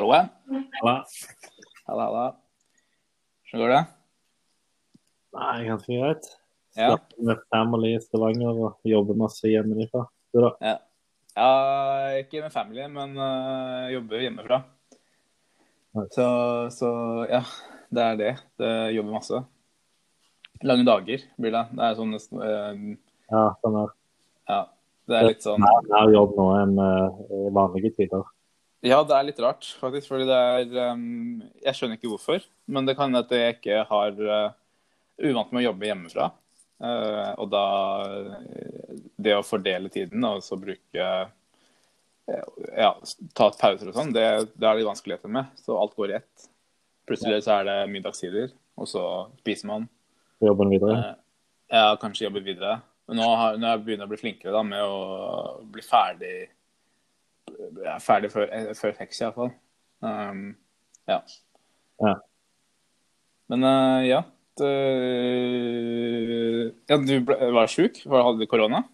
Hallo. Halla. Halla, halla. Hvordan går det? Nei, ganske greit. Ja. Med family i Stavanger og jobber masse hjemmefra. Du da? Ja. ja ikke med family, men uh, jobber hjemmefra. Så, så ja, det er det. Det jobber masse. Lange dager blir det. Det er sånn nesten uh, Ja, sånn er Ja. Det er litt sånn mer jobb nå enn uh, i vanlige tider. Ja, det er litt rart, faktisk. Fordi det er um, Jeg skjønner ikke hvorfor. Men det kan hende at jeg ikke har uh, uvant med å jobbe hjemmefra. Uh, og da uh, Det å fordele tiden og så bruke uh, Ja, ta et pauser og sånn, det, det er det vanskeligheter med. Så alt går i ett. Plutselig så er det middagstider, og så spiser man. Jobben videre. Ja, kanskje jobber videre. Men nå har, når jeg begynner å bli flinkere da, med å bli ferdig ja, ferdig før, eh, før seks, iallfall. Um, ja. Ja. Men uh, ja. Det, ja. Du ble, var sjuk? Hadde du korona?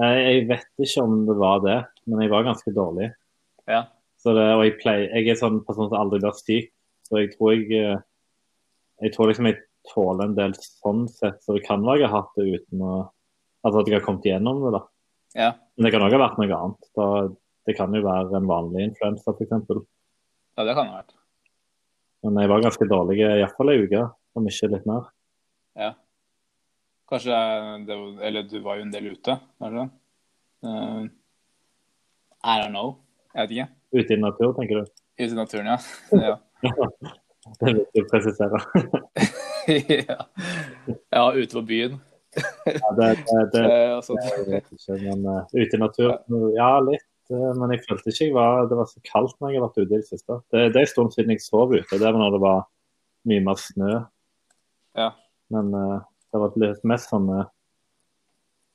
Jeg, jeg vet ikke om det var det, men jeg var ganske dårlig. Ja. Så det, og jeg, pleier, jeg er sånn person som aldri blir syk, så jeg tror jeg eh, Jeg tror liksom jeg tåler en del sånn sett, så det kan være jeg har hatt det uten å Altså at jeg har kommet igjennom det, da. ja. Men det kan òg ha vært noe annet. Da, det kan jo være en vanlig influensa, f.eks. Ja, det kan det ha vært. Men jeg var ganske dårlig iallfall ei uke, om ikke litt mer. Ja. Kanskje det Eller du var jo en del ute, kanskje? Uh, I don't know. Jeg vet ikke. Ute i natur, tenker du? Ute i naturen, ja. ja. Det er viktig å presisere. ja. ja, ute på byen. Ja, det, det, det, Eh, jeg vet ikke, men uh, ute i natur Ja, litt. Eh, men jeg følte ikke jeg var, det var så kaldt når jeg har vært ute i det siste. Det, det er en stund siden jeg sov ute. Det var når det var mye mer snø. Ja. Men uh, det var litt mest sånne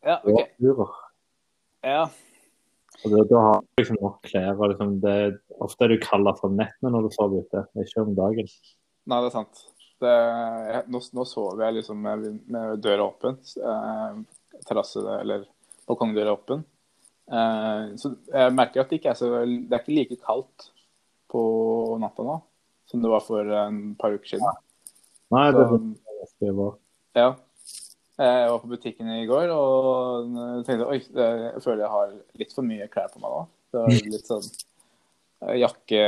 Ja, OK. turer. Ja. Og det, da har du liksom nok klær. liksom det, Ofte er du kaldere om nettene når du sover ute, ikke om dagen. Nei, det er sant. Det, jeg, nå, nå sover jeg liksom med, med døra åpen. Eh, terrasse eller balkongdøra åpen. Eh, så jeg merker at det ikke er så Det er ikke like kaldt på natta nå som det var for en par uker siden. Nei, Så, det er var ja. Jeg var på butikken i går og tenkte oi, jeg føler jeg har litt for mye klær på meg nå. Det var litt sånn eh, jakke,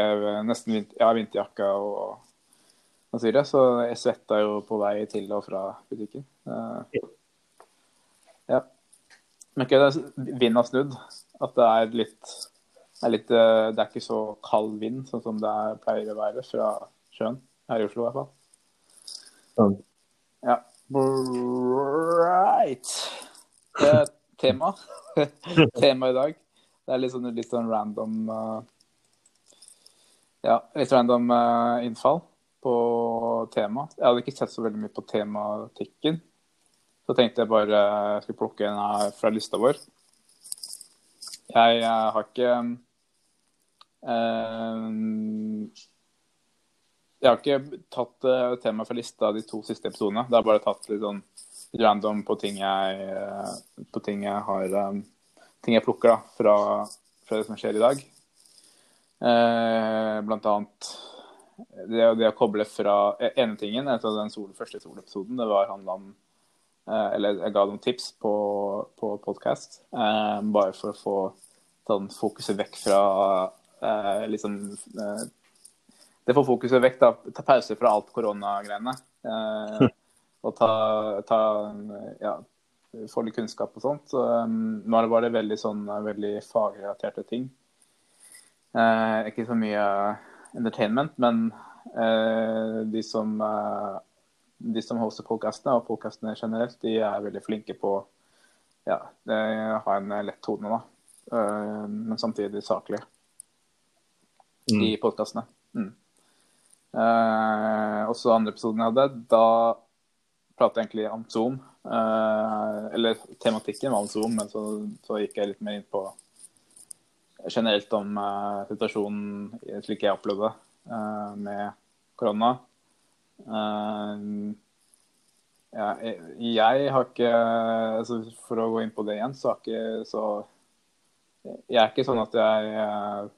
nesten vinter, ja, vinterjakke og hva sier det. Så jeg svetta jo på vei til og fra butikken. Men ikke vind har snudd. At det er litt er, litt, eh, det er ikke så kald vind sånn som det er, pleier å være fra sjøen her i Oslo i hvert fall. Sånn. Ja. Right. Eh, tema. tema i dag. Det er litt sånn, litt sånn random uh, Ja, litt random uh, innfall på tema. Jeg hadde ikke sett så veldig mye på tematikken. Så tenkte jeg bare jeg skulle plukke en her fra lista vår. Jeg eh, har ikke eh, jeg har ikke tatt uh, temaet fra lista de to siste episodene. Det har bare tatt litt sånn random på ting jeg, eh, på ting jeg har um, Ting jeg plukker da, fra, fra det som skjer i dag. Eh, blant annet det, det å koble fra eh, ene tingen, altså den sol, første solepisoden, det var handla om eh, Eller jeg ga noen tips på, på podkast, eh, bare for å få sånn fokuset vekk fra eh, liksom eh, det får fokuset vekk. da, Ta pause fra alt koronagreiene. Eh, og ta, ta ja, få litt kunnskap og sånt. Så, um, nå er det bare veldig sånn veldig fagrelaterte ting. Eh, ikke så mye entertainment, men eh, de som eh, de som hoster podkastene, og podkastene generelt, de er veldig flinke på ja, ha en lett tone, da. Eh, men samtidig saklig Mm. i podkastene. Mm. Eh, også andre episoden jeg hadde, da pratet jeg egentlig om Zoom. Eh, eller tematikken var om Zoom, men så, så gikk jeg litt mer inn på generelt om eh, situasjonen slik jeg opplevde det eh, med korona. Eh, ja, jeg, jeg har ikke altså For å gå inn på det igjen, så har ikke så Jeg er ikke sånn at jeg eh,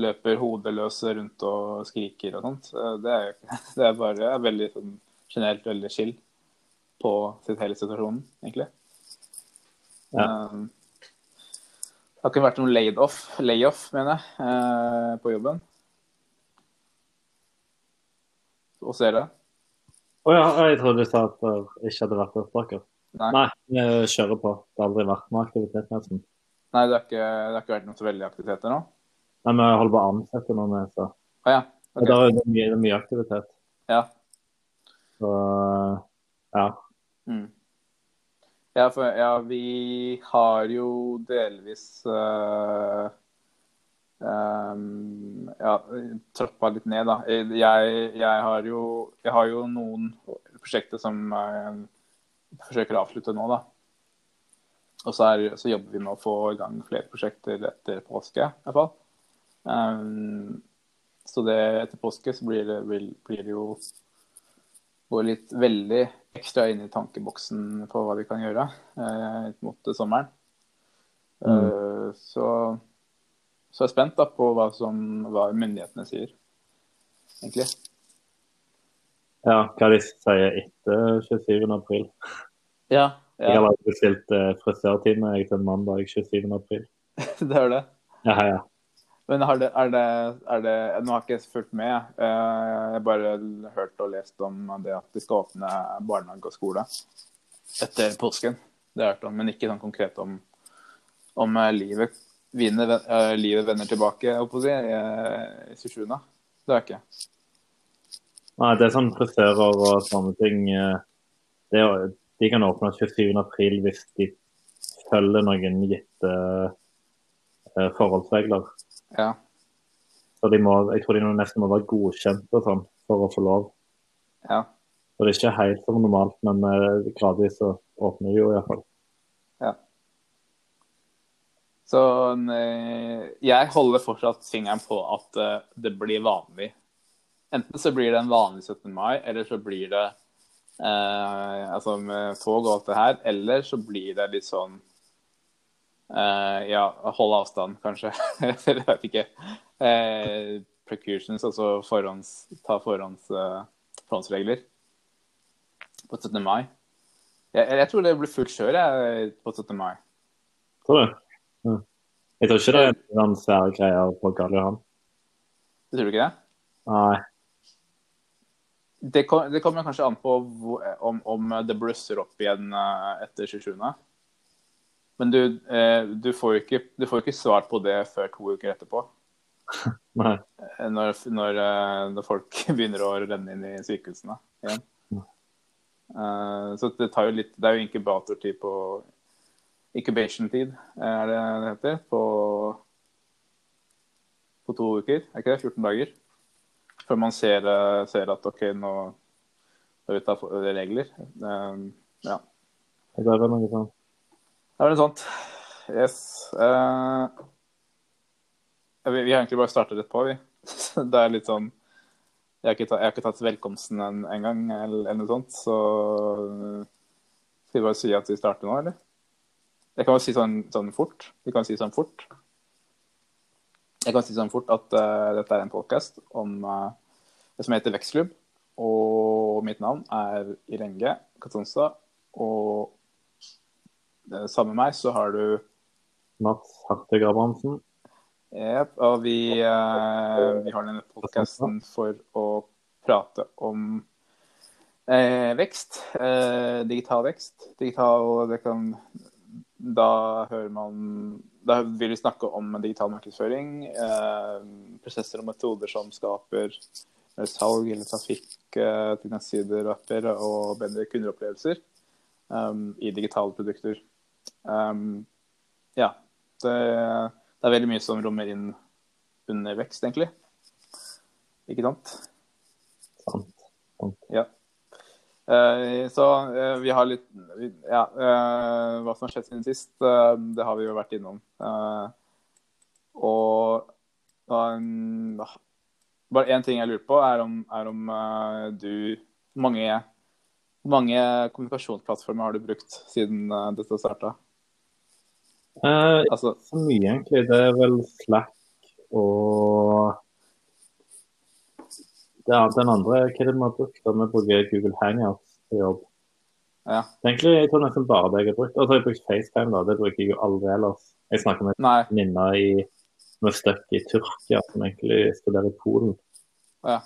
løper hodeløse rundt og skriker og sånt. Eh, Det er, det er bare er veldig sånn, generelt veldig chill på sitt hele situasjonen, egentlig. Ja. Um, det har ikke vært noen laid-off, layoff, mener jeg, uh, på jobben. Hva ser det. Å ja, jeg trodde du sa at det ikke hadde vært opptaker. Nei. Nei, vi kjører på. Det har aldri vært noe aktivitet nesten. Nei, det har ikke, ikke vært noe så veldig aktiviteter nå? Nei, vi holder på å ansette noen, med, så Ah, ja. okay. det er, det mye, det er mye aktivitet. Ja. Så ja. Mm. Ja, for ja, vi har jo delvis eh, ehm, ja, trappa litt ned, da. Jeg, jeg, har jo, jeg har jo noen prosjekter som jeg forsøker å avslutte nå, da. Og så, er, så jobber vi med å få i gang flere prosjekter etter påske, i hvert fall. Um, så det, etter påske så blir det, vil, blir det jo gå litt veldig ekstra inn i tankeboksen på hva vi kan gjøre eh, mot sommeren. Eh, så, så jeg er spent da på hva, som, hva myndighetene sier, egentlig. ja, hva de sier etter 27. april. Ja, Jeg har bestilt eh, frisørtime til mandag 27. april. det er det. Ja, ja. Men har det, er det, er det Nå har jeg ikke fulgt med. jeg. Eh, har bare hørt og lest om det at de skal åpne barnehage og skole etter påsken. Det har jeg hørt om, men ikke sånn konkret om, om eh, livet, vinner, eh, livet vender tilbake, holdt på å si, i- i 27. Det er jeg ikke. Nei, det er sånn frisører og sånne ting. eh, Det de kan åpne 27. april hvis de følger noen gitte uh, forholdsregler. Ja. Så de må, jeg tror de nesten må være godkjent og sånn for å få lov. ja. Så det er ikke helt som normalt, men eh, gradvis så åpner de jo iallfall. Så eh, jeg holder fortsatt fingeren på at eh, det blir vanlig. Enten så blir det en vanlig 17. mai, eller så blir det eh, altså med tog og alt det her, eller så blir det litt sånn eh, Ja, hold avstand, kanskje. jeg vet ikke. Eh, precautions, altså forhånds, ta forhånds, eh, forhåndsregler på 17. mai. Jeg, jeg tror det blir fullt kjør på 17. mai. Tror? Ja. Jeg tror ikke det er noen svære greier på Karl Johan. Tror du ikke det? Nei. Det, kom, det kommer kanskje an på om, om det blusser opp igjen eh, etter 27. Men du, eh, du får jo ikke, du får ikke svart på det før to uker etterpå. Nei. eh, Når, når, når folk begynner å renne inn i sykehusene igjen. Så det tar jo litt Det er jo inkubatortid på Incubation-tid, er det det heter? På, på to uker, er ikke det? 14 dager? Før man ser, eh, ser at OK, nå er vi ute av regler. Um, Ja. Det er vel noe sånt. Det er vel sånt. Yes. Uh, vi, vi har egentlig bare startet rett på, vi. Det er litt sånn Jeg har ikke, tatt, har ikke tatt velkomsten en, en eller, eller noe sånt, så Skal vi bare si at vi starter nå, eller? Jeg kan jo si sånn, sånn fort. Vi kan si sånn fort. Jeg kan si sånn fort at uh, dette er en podkast om uh, det som heter Vekstklubb. Og mitt navn er Irenge Katonsa. Og uh, sammen med meg så har du Mats Hartvig Abrahamsen. Yep, og vi, uh, vi har denne podkasten for å prate om vekst. Digital vekst. Digital det kan, Da hører man Da vil vi snakke om digital markedsføring. Eh, prosesser og metoder som skaper mer salg eller trafikk eh, til nettsider apper og bedre kundeopplevelser um, i digitale produkter. Um, ja. Det, det er veldig mye som rommer inn under vekst, egentlig. Ikke sant? sant? Sant. Ja. Eh, så eh, vi har litt Ja, eh, hva som har skjedd siden sist, det har vi jo vært innom. Og bare én ting jeg lurer på, er om, er om du mange, mange kommunikasjonsplattformer har du brukt siden dette starta? Eh, Altså, så mye, egentlig. Det er vel Slack og det er den andre, hva er det vi har brukt? Vi bruker Google Hangouts til jobb. Ja. Egentlig, jeg tror nesten bare det jeg har brukt. Og så har jeg brukt FaceTime, da. Det bruker jeg jo aldri ellers. Jeg snakker med venninner i som er stuck i Tyrkia, som egentlig studerer i Polen. Ja.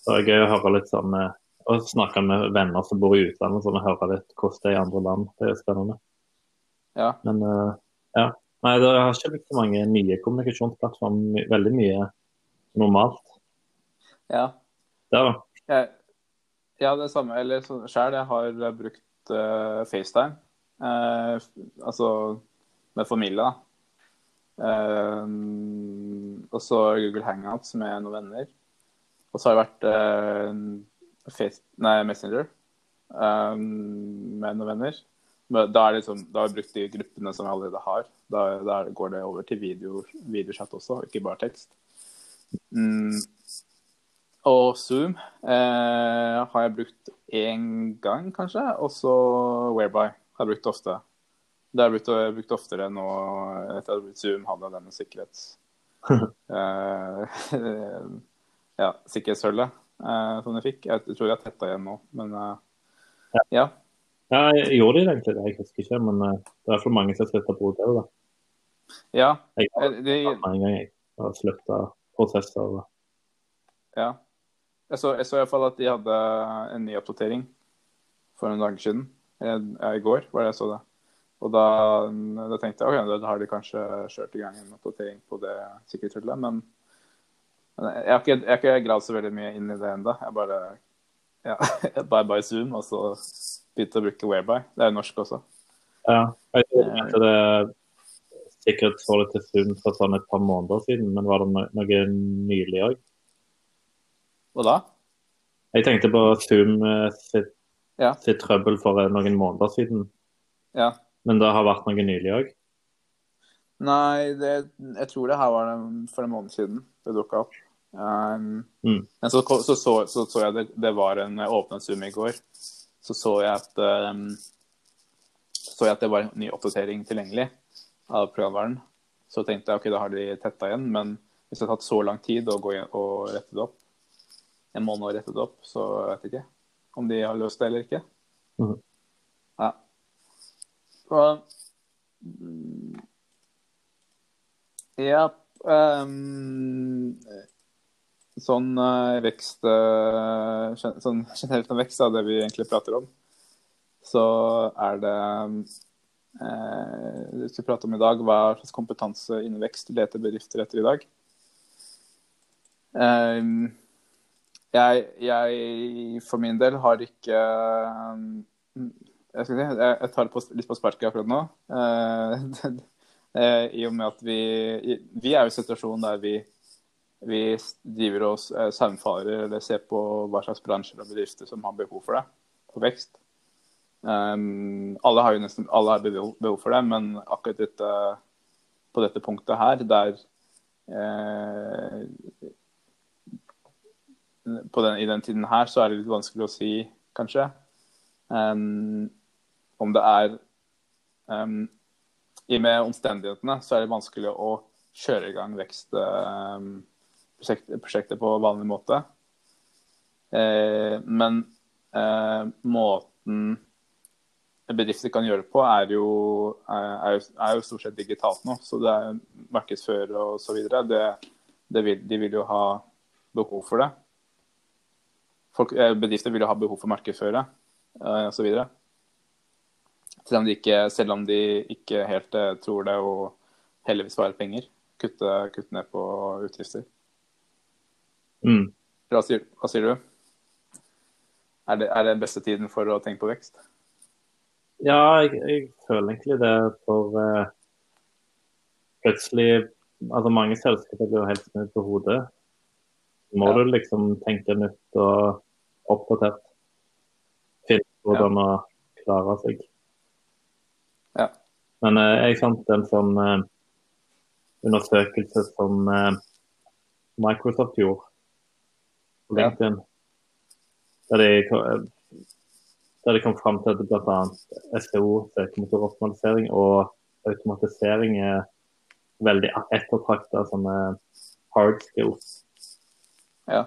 Så det er gøy å høre litt sånn eh, Og snakke med venner som bor i utlandet, sånn, og høre litt hvordan det er i andre land. Det er spennende. Ja. Men uh, ja. Nei, det har ikke blitt så mange nye kommunikasjonsplattformer. Veldig mye normalt ja. ja. Jeg, ja, det samme. Eller sjøl, jeg har eh, brukt uh, FaceTime. Uh, altså med familie, da. Uh, og så Google Hangouts med noen venner. Og så har det vært face, nei, Messenger med noen venner. Men Da, liksom, da har jeg brukt de gruppene som jeg allerede har. Da, da går det over til video, videochat også, ikke bare tekst. Mm. Og Zoom eh, har jeg brukt én gang, kanskje. Og så Whereby har jeg brukt ofte. Det har jeg brukt, jeg brukt oftere nå etter at jeg har brukt Zoom, hadde denne sikkerhets... eh, ja, sikkerhetshullet eh, som jeg fikk. Jeg tror jeg har tetta igjen nå, men eh, ja. Ja, jeg gjorde det egentlig det, jeg husker ikke. Men eh, det er for mange som har sluttet å bruke det. da. Ja. Jeg har eh, Det, jeg har slutta prosesser. ja. Jeg så, jeg så fall at de hadde en ny oppdatering for noen dager siden. Eh, I går var det jeg så det. Og da, da tenkte jeg ok, da har de kanskje kjørt i gang en oppdatering på det sikkerhetshullet. Men, men jeg, har ikke, jeg har ikke gravd så veldig mye inn i det ennå. Jeg bare ja, Bye bye Zoom, og så begynte å bruke Whereby. Det er jo norsk også. Ja, jeg mente det sikkert det litt til Zoom for sånn et par måneder siden, men var det no noe nylig òg? Og da? Jeg tenkte på Zoom eh, sitt, Ja. sitt trøbbel for eh, noen måneder siden, Ja. men det har vært noe nylig òg. Nei, det, jeg tror det her var det for en måned siden det dukka opp. Um, Mm. Men så så, så, så, så jeg det, det var en jeg åpnet Zoom i går. Så så jeg at um, så jeg at det var en ny oppdatering tilgjengelig av programvaren. Så tenkte jeg ok, da har de tetta igjen. Men hvis det har tatt så lang tid å gå igjen og rette det opp, en måned å rette det opp, så vet jeg ikke om de har løst det eller ikke. Mm. Ja. Og, ja um, Sånn uh, vekst uh, Sånn generelt om vekst, da, det vi egentlig prater om, så er det uh, Det vi skal prate om i dag, hva slags kompetanse innen vekst leter bedrifter etter i dag. Ehm, jeg, jeg for min del har ikke mm, jeg, si, jeg, tar det på, litt på sparket akkurat nå. Eh, eh, I og med at vi Vi er jo i en situasjon der vi, vi driver og eh, saumfarer eller ser på hva slags bransjer og bedrifter som har behov for det, for vekst. Um, alle har jo nesten alle har behov, for det, men akkurat dette, på dette punktet her, der den, I den tiden her så er det litt vanskelig å si, kanskje. Um, om det er um, I og med omstendighetene så er det vanskelig å kjøre i gang vekstprosjektet um, på vanlig måte. Eh, men eh, måten bedrifter kan gjøre det på, er jo, er, jo, er jo stort sett digitalt nå. Så det er markedsfører og så videre. Det, det vil, de vil jo ha behov for det. Folk, eh, bedrifter vil jo ha behov for markedsføre osv. så videre. Selv om de ikke, selv om de ikke helt eh, tror det og heller vil spare penger. Kutte, kutte ned på utgifter. Mm. Hva sier, hva sier du? Er det, er det den beste tiden for å tenke på vekst? Ja, jeg, jeg føler egentlig det for uh, plutselig Altså mange selskaper blir jo helt snudd på hodet. Må Ja. du liksom tenke nytt og oppdatert. Finne hvordan å klare seg. Ja. Men eh, jeg fant en sånn eh, undersøkelse som eh, Microsoft gjorde på Ja. LinkedIn. Der de, der de kom fram til at bl.a. SEO, søkemotoroptimalisering og automatisering er veldig ettertrakta som hard skills. Ja.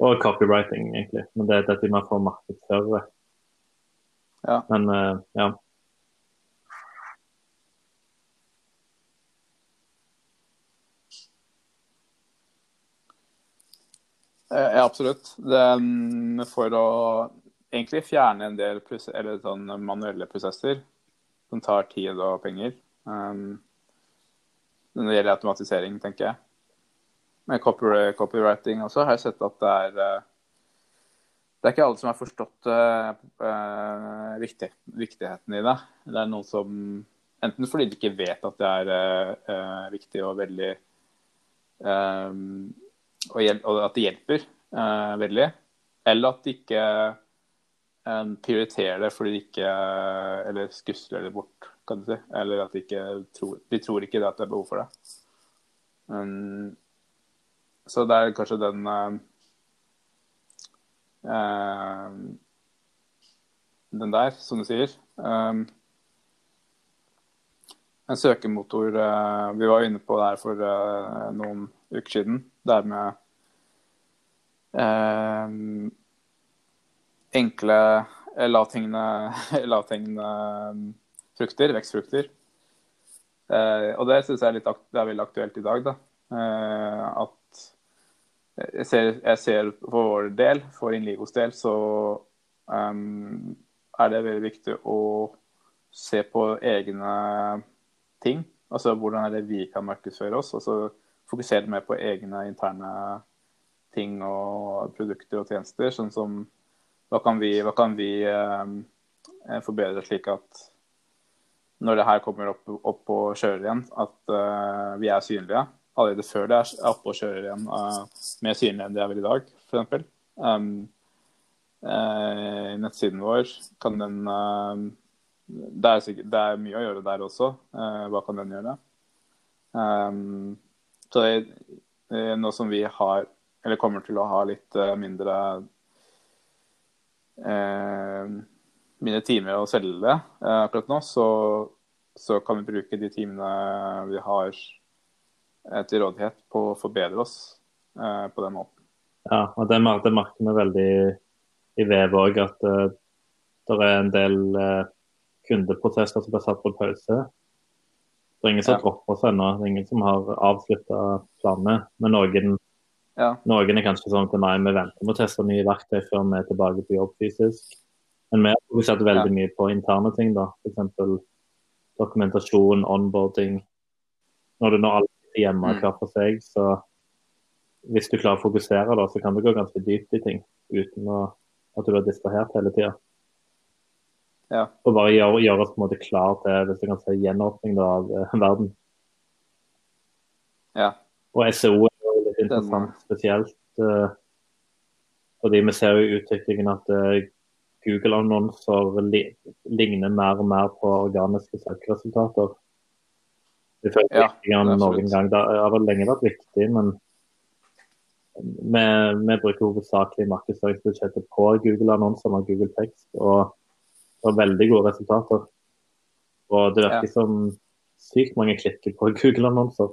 Og copywriting, egentlig. Men det er dette man får markedsføre. Ja. Men uh, ja. Eh, Ja, absolutt. Mm, for å egentlig fjerne en del prosess- eller sånn manuelle prosesser som tar tid og penger. Um, når det gjelder automatisering, tenker jeg. Med copy, copywriting også har jeg sett at det er eh, Det er ikke alle som har forstått uh, eh, viktig, viktigheten i det. Det er noen som Enten fordi de ikke vet at det er eh, eh, viktig og veldig eh, og, og at det hjelper eh, veldig. Eller at de ikke eh, prioriterer det fordi de ikke Eller skusler det bort, kan du si. Eller at de ikke tror De tror ikke det at det er behov for det. Um, så det er kanskje den uh, Den der, som du sier. Um, en søkemotor uh, Vi var inne på det her for uh, noen uker siden. Det er med enkle lavthengende, frukter, vekstfrukter. Og det syns jeg er, litt, det er veldig aktuelt i dag. da. At jeg ser, jeg ser for vår del, for Inligos del, så um, er det veldig viktig å se på egne ting. Altså hvordan er det vi kan markedsføre oss. Altså fokusere mer på egne interne ting og produkter og tjenester. Sånn som hva kan vi, hva kan vi um, forbedre slik at når det her kommer opp, opp og kjører igjen, at uh, vi er synlige. Allerede før det er oppe og kjører igjen, uh, mer synlig enn det er vel i dag, f.eks. Um, uh, nettsiden vår kan den uh, det, er sikkert, det er mye å gjøre der også. Hva kan den gjøre? Um, så eh, nå som vi har, eller kommer til å ha litt mindre mindre timer å selge akkurat nå, så, så kan vi bruke de timene vi har til rådighet på å forbedre oss eh, på den måten. Ja, og det, det merker vi veldig i Vev òg, at uh, det er en del uh, kundeprotester som blir satt på pause. Det er ingen som Ja. dropper oss ennå, det er ingen som har avslutta planene. Men noen, Ja, noen er kanskje sånn at nei, vi venter med å teste nye verktøy før vi er tilbake på jobb fysisk. Men vi har fokusert veldig Ja. mye på interne ting, da. F.eks. dokumentasjon, onboarding. Når du når alle hjemme Mm. hver for seg, så hvis du klarer å fokusere, da, så kan du gå ganske dypt i ting uten å, at du er distrahert hele tida. ja, Og bare gjøre, gjøre oss på en måte klar til hvis du kan si, gjenåpning da, av eh, verden. ja. Og SEO er jo litt interessant spesielt. eh, fordi vi ser jo utviklingen at eh, Google-annonser li ligner mer og mer på organiske søkeresultater. Det føles Ja, viktigere enn noen gang. Det har lenge vært viktig, men vi, vi bruker hovedsakelig markedsføringsbudsjettet på Google-annonser og Google Tekst, og det har veldig gode resultater. Og det virker Ja. som sykt mange klikker på Google-annonser.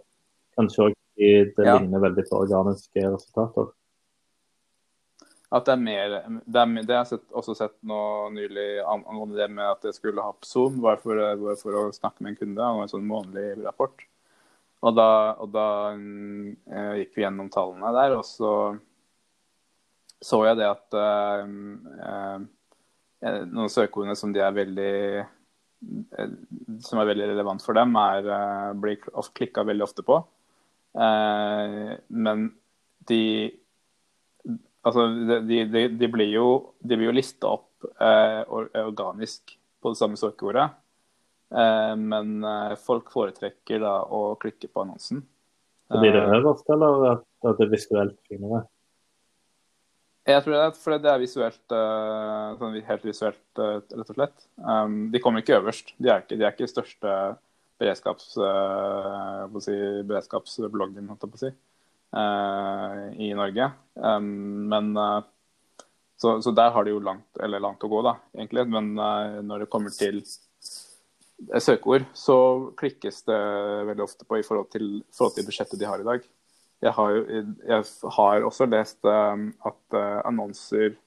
Kanskje òg det Ja. ligner veldig på organiske resultater. At det er mer Det, er, det har jeg også sett nå nylig angående det med at jeg skulle ha på Zoom, bare for, bare for å snakke med en kunde om en sånn månedlig rapport. Og da, og da eh, gikk vi gjennom tallene der, og så så jeg det at eh, eh, noen søkeordene som de er veldig som er veldig relevant for dem, er, eh, blir klikka veldig ofte på. Eh, men de Altså, de, de, de, blir jo, de blir jo lista opp eh, organisk på det samme søkeordet. Eh, men eh, folk foretrekker da å klikke på annonsen. Så blir det Eh, øverst, eller at, at det er visuelt finere? Jeg tror det er for det er visuelt, eh, sånn helt visuelt, eh, rett og slett. De kommer ikke øverst. De er ikke, de er ikke største beredskaps, eh, si, beredskapsbloggen, holdt jeg på å si, eh, i Norge. Um, men uh, så, så der har de jo langt, eller langt å gå, da, egentlig. Men uh, når det kommer til søkeord, så klikkes det veldig ofte på i forhold til, forhold til budsjettet de har i dag. Jeg har, jo, jeg har også lest at uh, annonser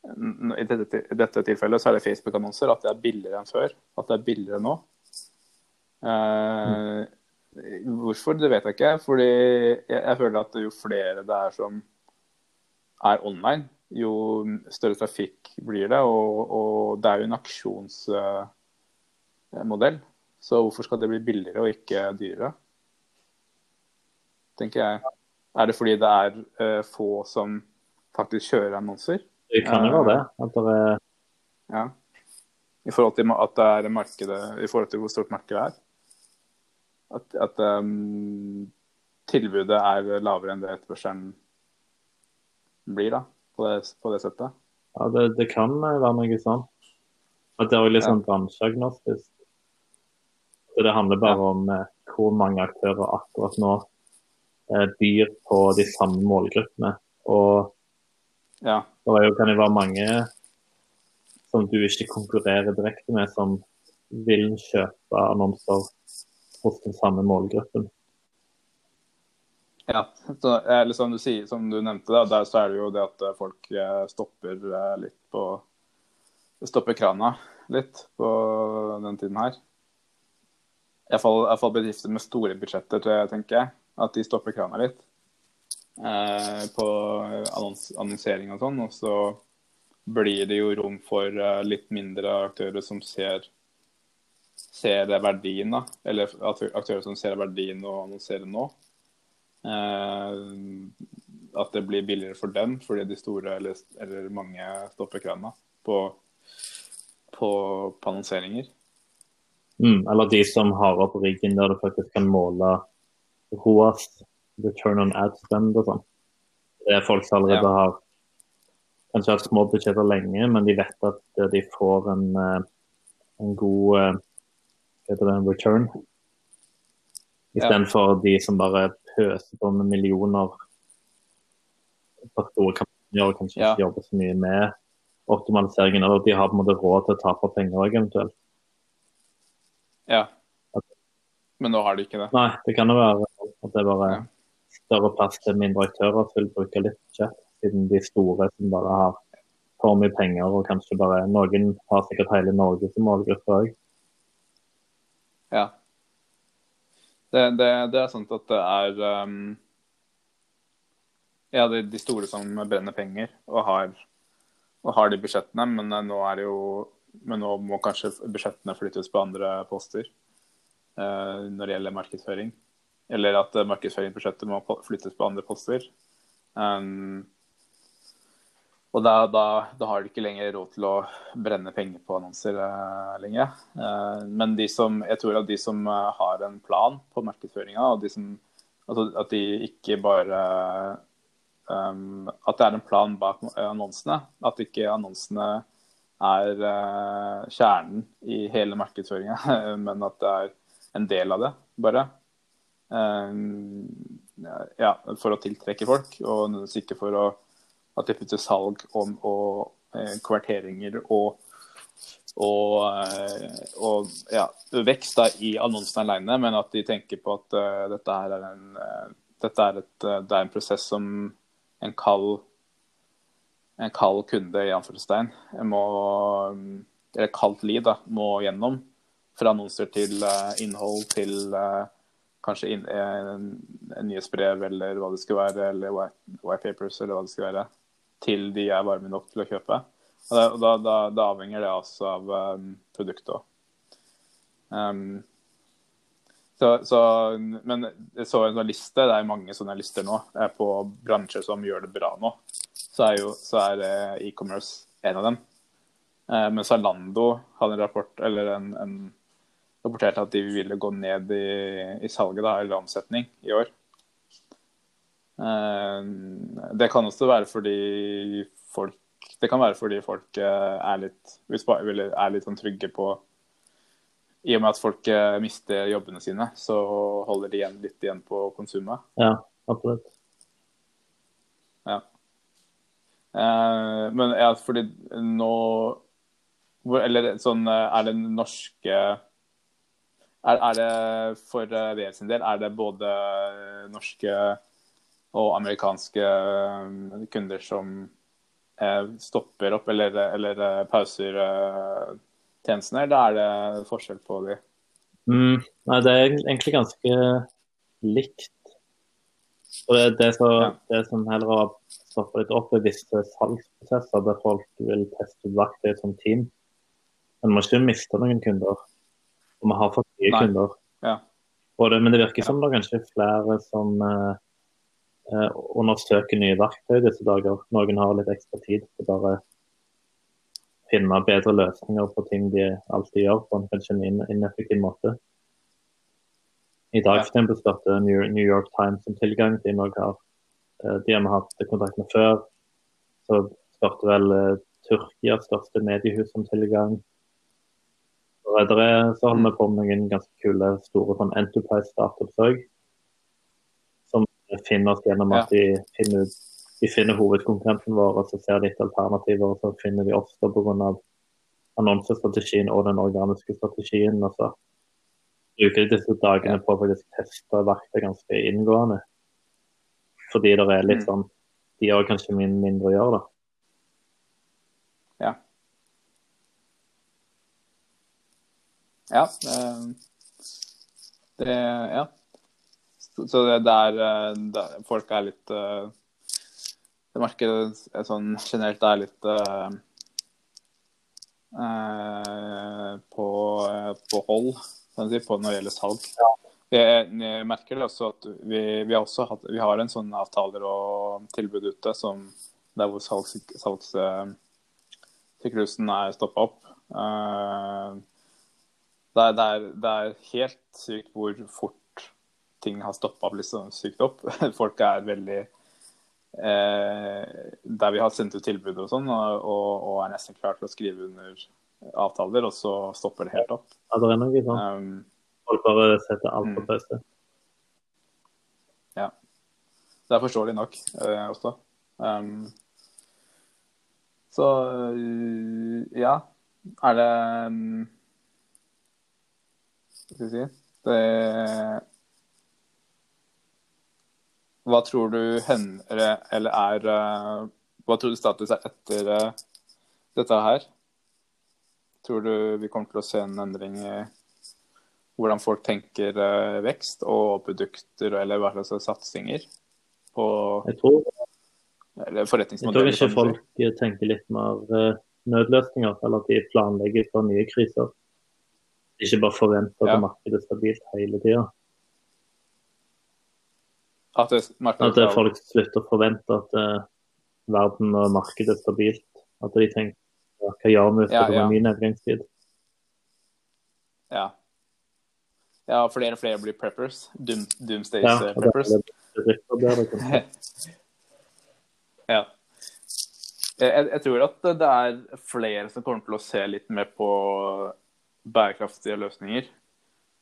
i dette, dette, tilfellet så er det Facebook-annonser, at det er billigere enn før. At det er billigere nå. Uh, mm. Hvorfor, det vet jeg ikke. Fordi jeg, jeg, føler at jo flere det er som er online, jo større trafikk blir det. Og, og det er jo en aksjonsmodell. Så hvorfor skal det bli billigere og ikke dyrere? tenker jeg. Er det fordi det er uh, få som faktisk kjører annonser? Det kan jo være det. At det er... Ja. I forhold til at det er markedet, i forhold til hvor stort markedet er. At, at um, tilbudet er lavere enn det etterspørselen blir, da, på det, på det settet. Ja, det, det, kan være noe sånn. At det er jo litt sånn bransjeagnostisk. Det handler bare ja. om eh, hvor mange aktører akkurat nå Eh, byr på de samme målgruppene. Og ja. det jo, kan jo være mange som du ikke konkurrerer direkte med, som vil kjøpe annonser hos den samme målgruppen. Ja, så, eller som du, sier, som du nevnte, da, der så er det jo det at folk eh, stopper eh, litt på Stopper krana litt på den tiden her. Iallfall bedrifter med store budsjetter, tenker jeg at de stopper krana litt eh, på annons annonsering og sånn. Og så blir det jo rom for eh, litt mindre aktører som ser, ser verdien, da. Eller aktører som ser verdien og annonserer nå. Eh, at det blir billigere for dem fordi de store eller, eller mange stopper krana på, på, på annonseringer. Mm, eller de som har opp riggen der du faktisk kan måle ROAS, return on ad spend og sånn. Det er folk som allerede ja. har kanskje hatt små budsjetter lenge, men de vet at de får en, eh, en god eh, heter det, return. Istedenfor ja. de som bare pøser på med millioner på store kampanjer og kanskje ja. ikke jobber så mye med optimaliseringen. Eller de har på en måte råd til å tape penger òg, eventuelt. Ja. Men nå har de ikke det? Nei, det kan jo være at det er bare ja. større plass til mindre aktører som vil bruke litt budsjett, siden de store som bare har for mye penger og kanskje bare Noen har sikkert hele Norge som målgruppe òg. Ja. Det, det, det, er sant at det er um, Ja, det er de store som brenner penger og har, og har de budsjettene, men nå er det jo men nå må kanskje budsjettene flyttes på andre poster uh, når det gjelder markedsføring. Eller at markedsføringsbudsjettet må flyttes på andre poster. Um, og da, da, da, har de ikke lenger råd til å brenne penger på annonser uh, lenger. Uh, men som, jeg tror at de som uh, har en plan på markedsføringa, og de som, altså at de ikke bare um, At det er en plan bak annonsene. At ikke annonsene er kjernen i hele markedsføringa, men at det er en del av det, bare. Um, ja, for å tiltrekke folk, og ikke for å, at de putter salg om, og eh, konverteringer og, og, eh, og ja, vekst da, i annonsene alene, men at de tenker på at uh, dette, er en, uh, dette er, et, uh, det er en prosess som en kald, en kald kunde i anførselstegn må eller kaldt liv da, må gjennom. Fra annonser til innhold til kanskje inn, en, en nyhetsbrev eller hva det skal være, eller white papers eller hva det skal være, til de er varme nok til å kjøpe. Og da, da, da, da avhenger det også av um, produktet. Um, så, så, men jeg så en liste, det er mange sånne lister nå på bransjer som gjør det bra nå. Så er er e-commerce en av dem. Eh, men Zalando hadde en rapport, eller en, en rapporterte at de ville gå ned i, i salget, da, eller omsetning, i år. Eh, det kan også være fordi folk det kan være fordi folk eh, er litt, er litt sånn trygge på I og med at folk eh, mister jobbene sine, så holder de igjen, litt igjen på konsumet. Ja, absolutt. Ja. Men ja, fordi nå Eller sånn Er det norske Er, er det for sin del, er det både norske og amerikanske eh, kunder som uh, stopper opp eller, eller uh, pauser tjenestene, eller er det forskjell på de? Mm, nei, det er egentlig ganske likt. Og det, det, så, ja. det som heller har stoppa litt opp, er visse salgsprosesser der folk vil teste ut verktøy som team. Men man må ikke miste noen kunder. Og vi har fått nye Nei. kunder. Ja. Det, men det virker ja. som det er kanskje flere som eh, eh, undersøker nye verktøy disse dager. Noen har litt ekstra tid til bare finne bedre løsninger på ting de alltid gjør på en kanskje en ineffektiv måte. I dag for starter New York Times om tilgang til noe eh, de har vi hatt kontakt med før. Så spurte vel uh, Tyrkias største mediehus som tilgang redere så holder vi på med noen ganske kule store sånn enterprise startups òg. Finner oss gjennom at de finner, de finner hovedkonkurrenten vår, og så ser de etter alternativer, og så finner de oss pga. annonsestrategien og den organiske strategien. og så bruker disse dagene på å teste verktøy ganske inngående. Fordi det er litt mm. sånn De har kanskje mindre å gjøre, da. Ja. Det, ja. Så det der, der folk er litt eh, Det markedet er sånn generelt er litt uh, på, på, hold, kan si, på når det gjelder salg. Jeg, jeg merker det også at vi, vi, har også hatt, vi har en sånn avtaler og tilbud ute som der hvor salgssyklusen salgs, er stoppa opp. Det er, det, er, det er, helt sykt hvor fort ting har stoppa liksom, sykt opp. Folk er veldig eh, Der vi har sendt ut tilbud og sånn, og, og, er nesten klar til å skrive under avtaler, og så stopper det helt opp. Ja, det er noe sånn. Um, Folk bare setter alt på mm. pause. Ja. Det er forståelig nok eh, også. Um, så ja. Er det um, skal vi si. Det Hva tror du hender eller er eh, Hva tror du status er etter eh, dette her? Tror du vi kommer til å se en endring i hvordan folk tenker eh, vekst og produkter, eller hva slags satsinger på jeg tror, eller forretningsmodeller? Jeg tror ikke folk tenker litt mer nødløsninger, eller at de planlegger for nye kriser. Ikke bare forventer at ja. markedet er stabilt hele tida. At, at folk slutter å forvente at uh, verden og markedet er stabilt. At de tenker hva gjør vi for ja, ja. min nedgangstid? Ja. ja, flere og flere blir preppers. Doom, doomsdays ja, ja. Jeg, jeg, tror at det er flere som kommer til å se litt mer på bærekraftige løsninger.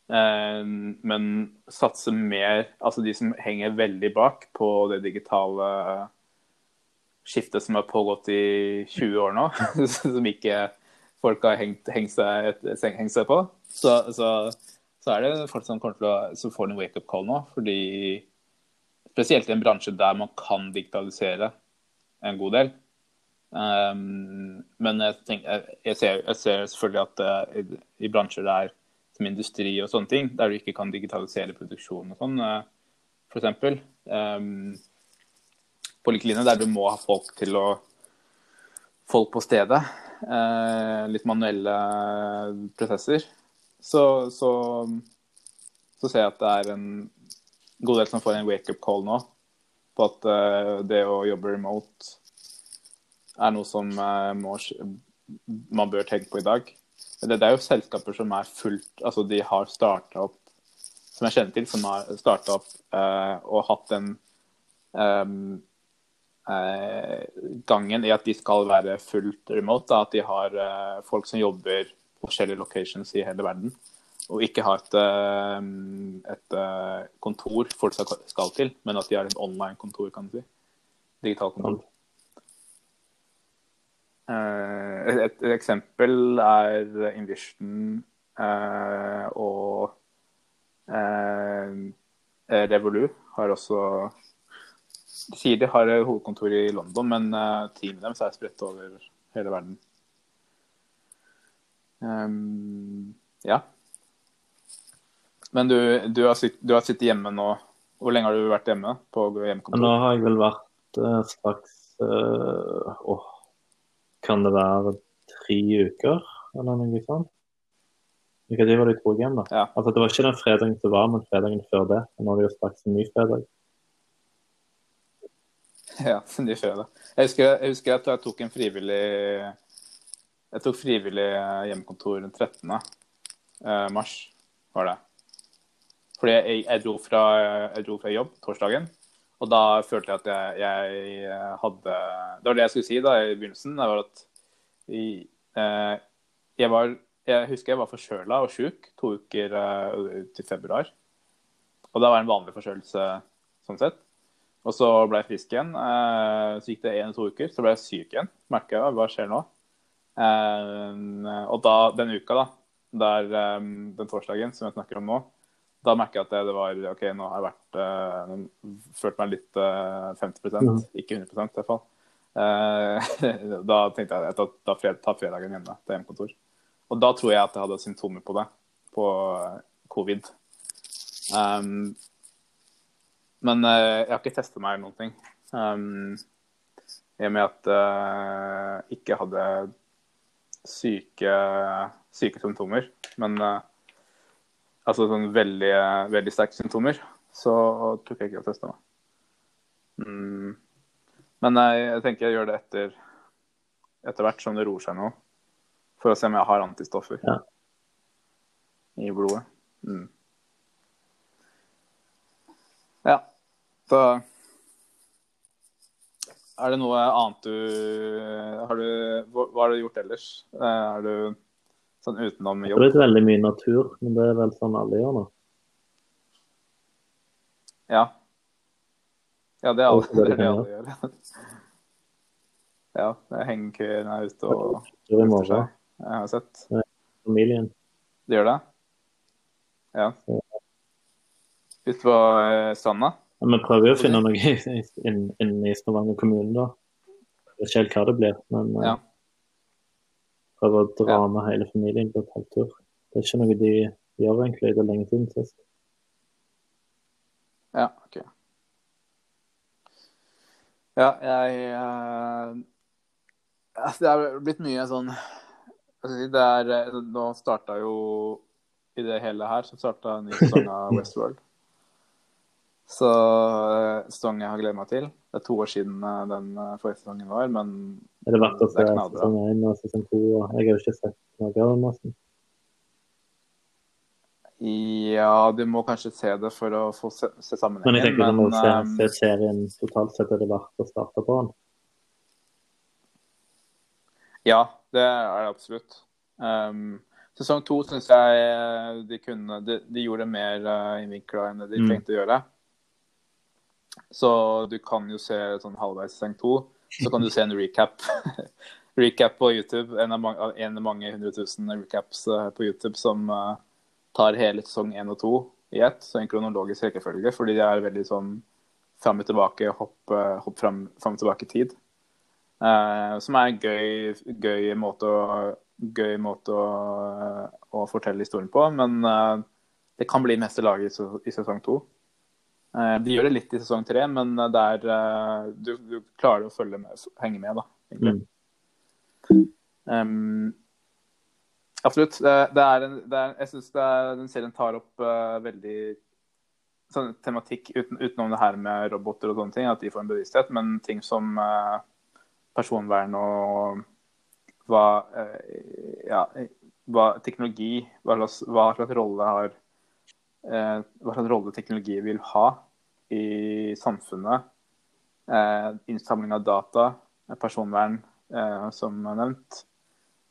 Eh, men satse mer Altså de som henger veldig bak på det digitale skiftet som har pågått i 20 år nå, som ikke folk har hengt, hengt, seg, hengt seg, på, så, så, så, er det folk som kommer til å som får en wake-up call nå. fordi Spesielt i en bransje der man kan digitalisere en god del. Um, men jeg, tenker, jeg, ser, jeg, ser, selvfølgelig at uh, i, i, bransjer der som industri og sånne ting, der du ikke kan digitalisere produksjon og sånn, uh, f.eks. Um, på lik linje der du må ha folk til å folk på stedet. Uh, litt manuelle prosesser. Så, så, så, ser jeg at det er en god del som får en wake-up call nå på at det å jobbe remote er noe som må, man bør tenke på i dag. Det, det, er jo selskaper som er fullt Altså de har starta opp, som jeg kjenner til, som har starta opp uh, og hatt den um, uh, gangen i at de skal være fullt remote. Da, at de har folk som jobber på forskjellige locations i hele verden. Og ikke ha et, et kontor folk skal til, men at de har et online kontor, kan du si. Digitalt kontor. Eh, et, et, eksempel er Invision eh, og eh, Revolu har også De sier de har hovedkontor i London, men eh, teamet deres er spredt over hele verden. Um, ja. Men du, du, har sitt, du, har sittet hjemme nå. Hvor lenge har du vært hjemme på hjemmekontor? Nå har jeg vel vært uh, straks uh, oh, Kan det være tre uker, eller noe sånt? Hvilken tid var det jeg hjem, da? Ja. Altså, det var ikke den fredagen som var, men fredagen før det. Nå har det jo straks en ny fredag. Ja, ny fredag. Jeg husker, jeg husker at jeg tok en frivillig Jeg tok frivillig hjemmekontor den 13. Eh, mars, var det. Fordi jeg, jeg, dro fra, jeg, dro fra, jobb torsdagen, og da følte jeg at jeg, jeg, hadde Det var det jeg skulle si da i begynnelsen. det var at jeg, eh, jeg var jeg husker jeg var forkjøla og sjuk to uker uh, ut i februar. Og det var en vanlig forkjølelse sånn sett. Og så ble jeg frisk igjen. Uh, så gikk det én to uker, så ble jeg syk igjen. Merka jeg hva skjer nå. Og da, den uka, da, der, den torsdagen som jeg snakker om nå, da merker jeg at det, det, var OK, nå har jeg vært uh, følt meg litt 50 mm. ikke 100% i hvert fall. da tenkte jeg at da, tar fredagen hjemme til hjemmekontor. Og da tror jeg at jeg hadde symptomer på det, på eh, covid. Um, men uh, jeg har ikke testa meg eller noen ting. Um, I og med at jeg uh, ikke hadde syke, syke symptomer. Men uh, altså sånn veldig, veldig sterke symptomer, så tok jeg ikke å teste meg. Mm. Men jeg, jeg tenker jeg gjør det etter, etter hvert som det roer seg nå for å se om jeg har antistoffer ja. i blodet. Mm. Ja, Så Er det noe annet du Har du Hva, hva har du gjort ellers? Er du sånn utenom jobb? Det er veldig mye natur, men det er vel sånn alle gjør nå. Ja. Ja, det er alle, det, det alle gjør. ja, det er ute og løfter morgen. Jeg har sett. Familien. Det gjør det? Ja. Ute på eh, stranda? Ja, vi prøver jo å finne noe inne inn i Stavanger kommune, da. Jeg vet ikke helt hva det blir, men uh, ja. Prøver å dra ja. med hele familien på et halvtur. Det er ikke noe de gjør egentlig. Det er lenge siden sist. Ja, OK. Ja, jeg uh, Det er blitt mye sånn det er, eh, nå starta jo I det hele her så starta en ny sesong av Westworld. Så sesongen jeg har gledet meg til. Det er to år siden eh, den forrige sesongen var, men Er det verdt å se sesong én og sesong to? Jeg har jo ikke sett noe av nesten. Ja, du må kanskje se det for å få se, se sammenhengen. Men jeg tenker men, du må se, se serien totalt sett, er det verdt å starte på den? Ja, det er det absolutt. Um, sesong to syns jeg eh, de kunne De, de gjorde mer uh, innvinkla enn det de mm. trengte å gjøre. Så du kan jo se sånn halvveis sesong to, så kan du se en recap. recap på YouTube. En av, mange, en av mange hundre tusen recaps uh, på YouTube som uh, tar hele sesong én og to i ett, så en kronologisk rekkefølge, fordi de er veldig sånn fram og tilbake, hopp, hopp fram, fram og tilbake i tid. Uh, som er en gøy, gøy måte, å, gøy måte å, å, fortelle historien på. Men uh, det kan bli meste laget i, i, sesong to. Uh, de gjør det litt i sesong tre, men det er, du, du, klarer å følge med, henge med, da. Mm. Um, absolutt. Det, det, er en, det er, jeg syns den serien tar opp veldig sånn tematikk uten, utenom det her med roboter og sånne ting, at de får en bevissthet, men ting som uh, personvern og hva, uh, ja, hva teknologi hva slags, hva slags, rolle har eh, hva slags rolle teknologi vil ha i samfunnet. Eh, innsamling av data, personvern, som er nevnt.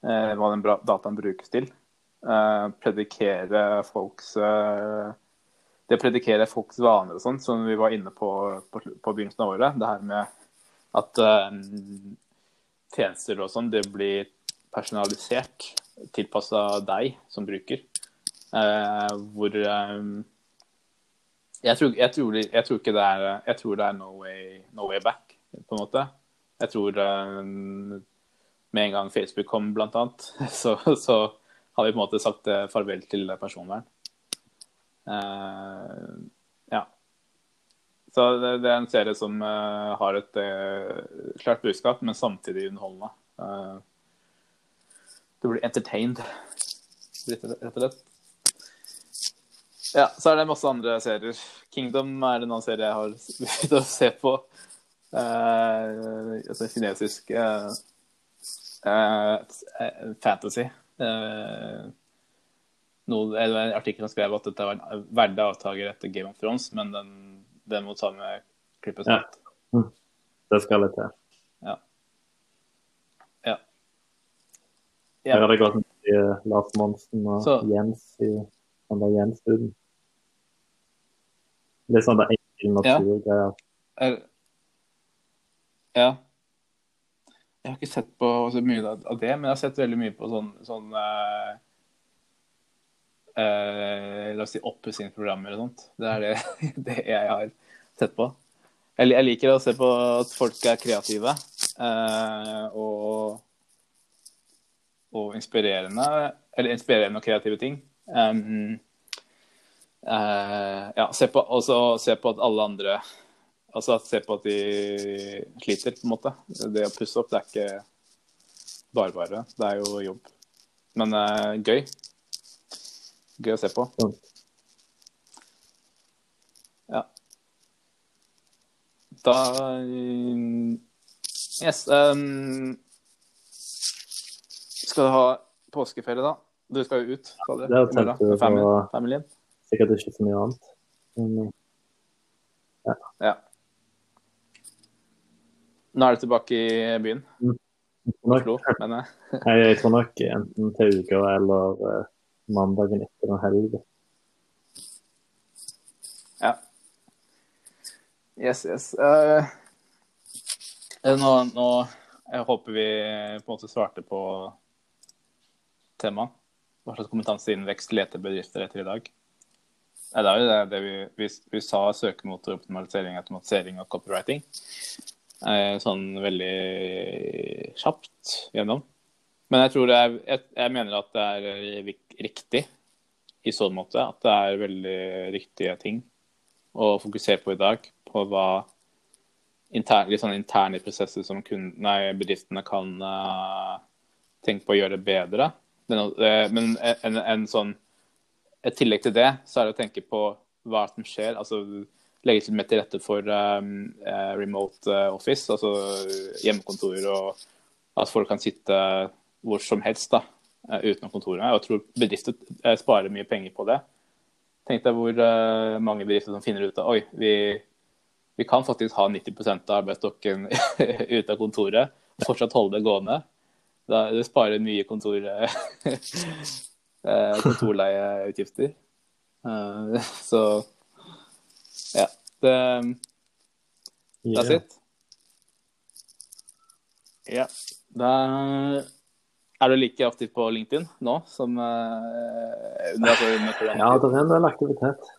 hva den dataen brukes til. predikere folks det å predikere folks vaner og sånt, som vi var inne på på, på begynnelsen av året. Det her med at tjenester og sånn, det blir personalisert, tilpassa deg som bruker. Uh, hvor um, Jeg tror, jeg, tror, jeg tror ikke det er Jeg tror det er no way, no way back, på en måte. Jeg tror uh, med en gang Facebook kom, blant annet, så, så har vi på en måte sagt farvel til personvern. Uh, ja. Så det, det, er en serie som uh, har et klart budskap, men samtidig underholdende. du blir entertained, rett og slett. Ja, så er det masse andre serier. Kingdom er en annen serie jeg har begynt å se på. Uh, altså kinesisk uh, uh, fantasy. Noe, en artikkel som skrev at dette var en verdig avtaker etter Game of Thrones, men den, den må ta med klippet sant. Ja. Mm. Det skal litt til. Ja. ja. Her har det gått mye Lars Monsen og så. Jens i den der gjenstå. Det er sånn det enkel naturgreier. Ja. ja. Jeg har ikke sett på så mye av det, men jeg har sett veldig mye på sånn, sånn uh, uh, La oss si oppussingsprogrammer og sånt. Det er det, det, jeg har sett på. Jeg, jeg, liker å se på at folk er kreative uh, og, og inspirerende. Eller inspirerende og kreative ting. Um, Uh, ja, se på, også se på at alle andre Altså se på at de sliter, på en måte. Det å pusse opp, det er ikke bare bare. Det er jo jobb. Men uh, gøy. Gøy å se på. Ja. Da Yes. Um, skal du ha påskeferie, da? Du skal jo ut, sa du? Det er tenkt med familien? sikkert ikke så mye annet. Men, ja. ja. Nå er du tilbake i byen? Mm. Oslo, mener jeg. jeg tror nok enten til uka eller uh, mandagen etter en helg. Ja. Yes, yes. Uh, nå, nå Jeg håper vi på en måte svarte på temaet. Hva slags kompetanseinnvekst leter bedrifter etter i dag? Det er jo det, det vi, vi, vi, sa søkemotoroptimalisering, automatisering og copywriting. Eh, sånn veldig kjapt gjennom. Men jeg tror det er, jeg, jeg, mener at det er riktig i så måte. At det er veldig riktige ting å fokusere på i dag. På hva interne, litt sånn interne prosesser som kun, nei, bedriftene kan uh, tenke på å gjøre bedre. Men, uh, men en, en, sånn i tillegg til det så er det å tenke på hva som skjer. altså Legge litt mer til rette for um, uh, remote uh, office, altså hjemmekontor, og at folk kan sitte hvor som helst da, uh, utenom kontorene. Jeg tror bedrifter sparer mye penger på det. Tenk deg hvor mange bedrifter som finner ut at oi, vi, vi kan faktisk ha 90 av arbeidsstokken ute av kontoret og fortsatt holde det gående. Da, det sparer mye kontor Eh, kontorleieutgifter. Eh, så ja. Det That's it. Ja. Da er du like aktiv på LinkedIn nå som under, altså, Ja, det er en del aktivitet.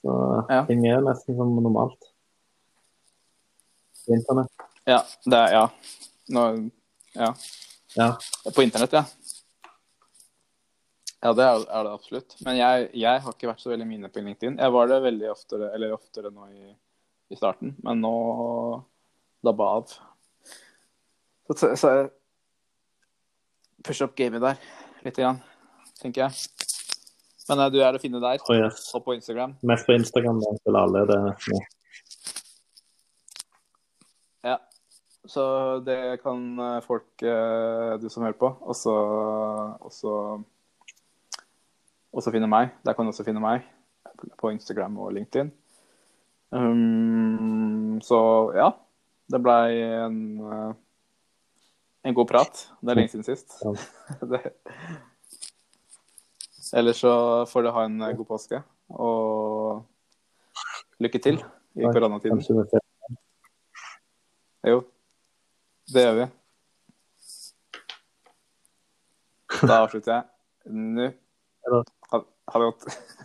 Så ja. ting er nesten som normalt. Internett. Ja. Det er, ja. Nå, ja. ja. På internett, ja. Ja, det er, det absolutt. Men jeg, jeg, har ikke vært så veldig mine på LinkedIn. Jeg var det veldig oftere, eller oftere nå i, i starten, men nå dabba av. Så, så push up gamet der lite grann, tenker jeg. Men du er å finne der, oh, yes. og på Instagram. Mest på Instagram, da, til alle det. Ja. Så det kan eh, folk, eh, du som hører på, også, også også finne meg. Der kan du også finne meg på Instagram og LinkedIn. Um, så ja, det blei en, uh, en god prat. Det er lenge siden sist. det. Ellers så får du ha en god påske, og lykke til i koronatiden. Jo, det gjør vi. Da avslutter jeg nå. Ha, ha det godt.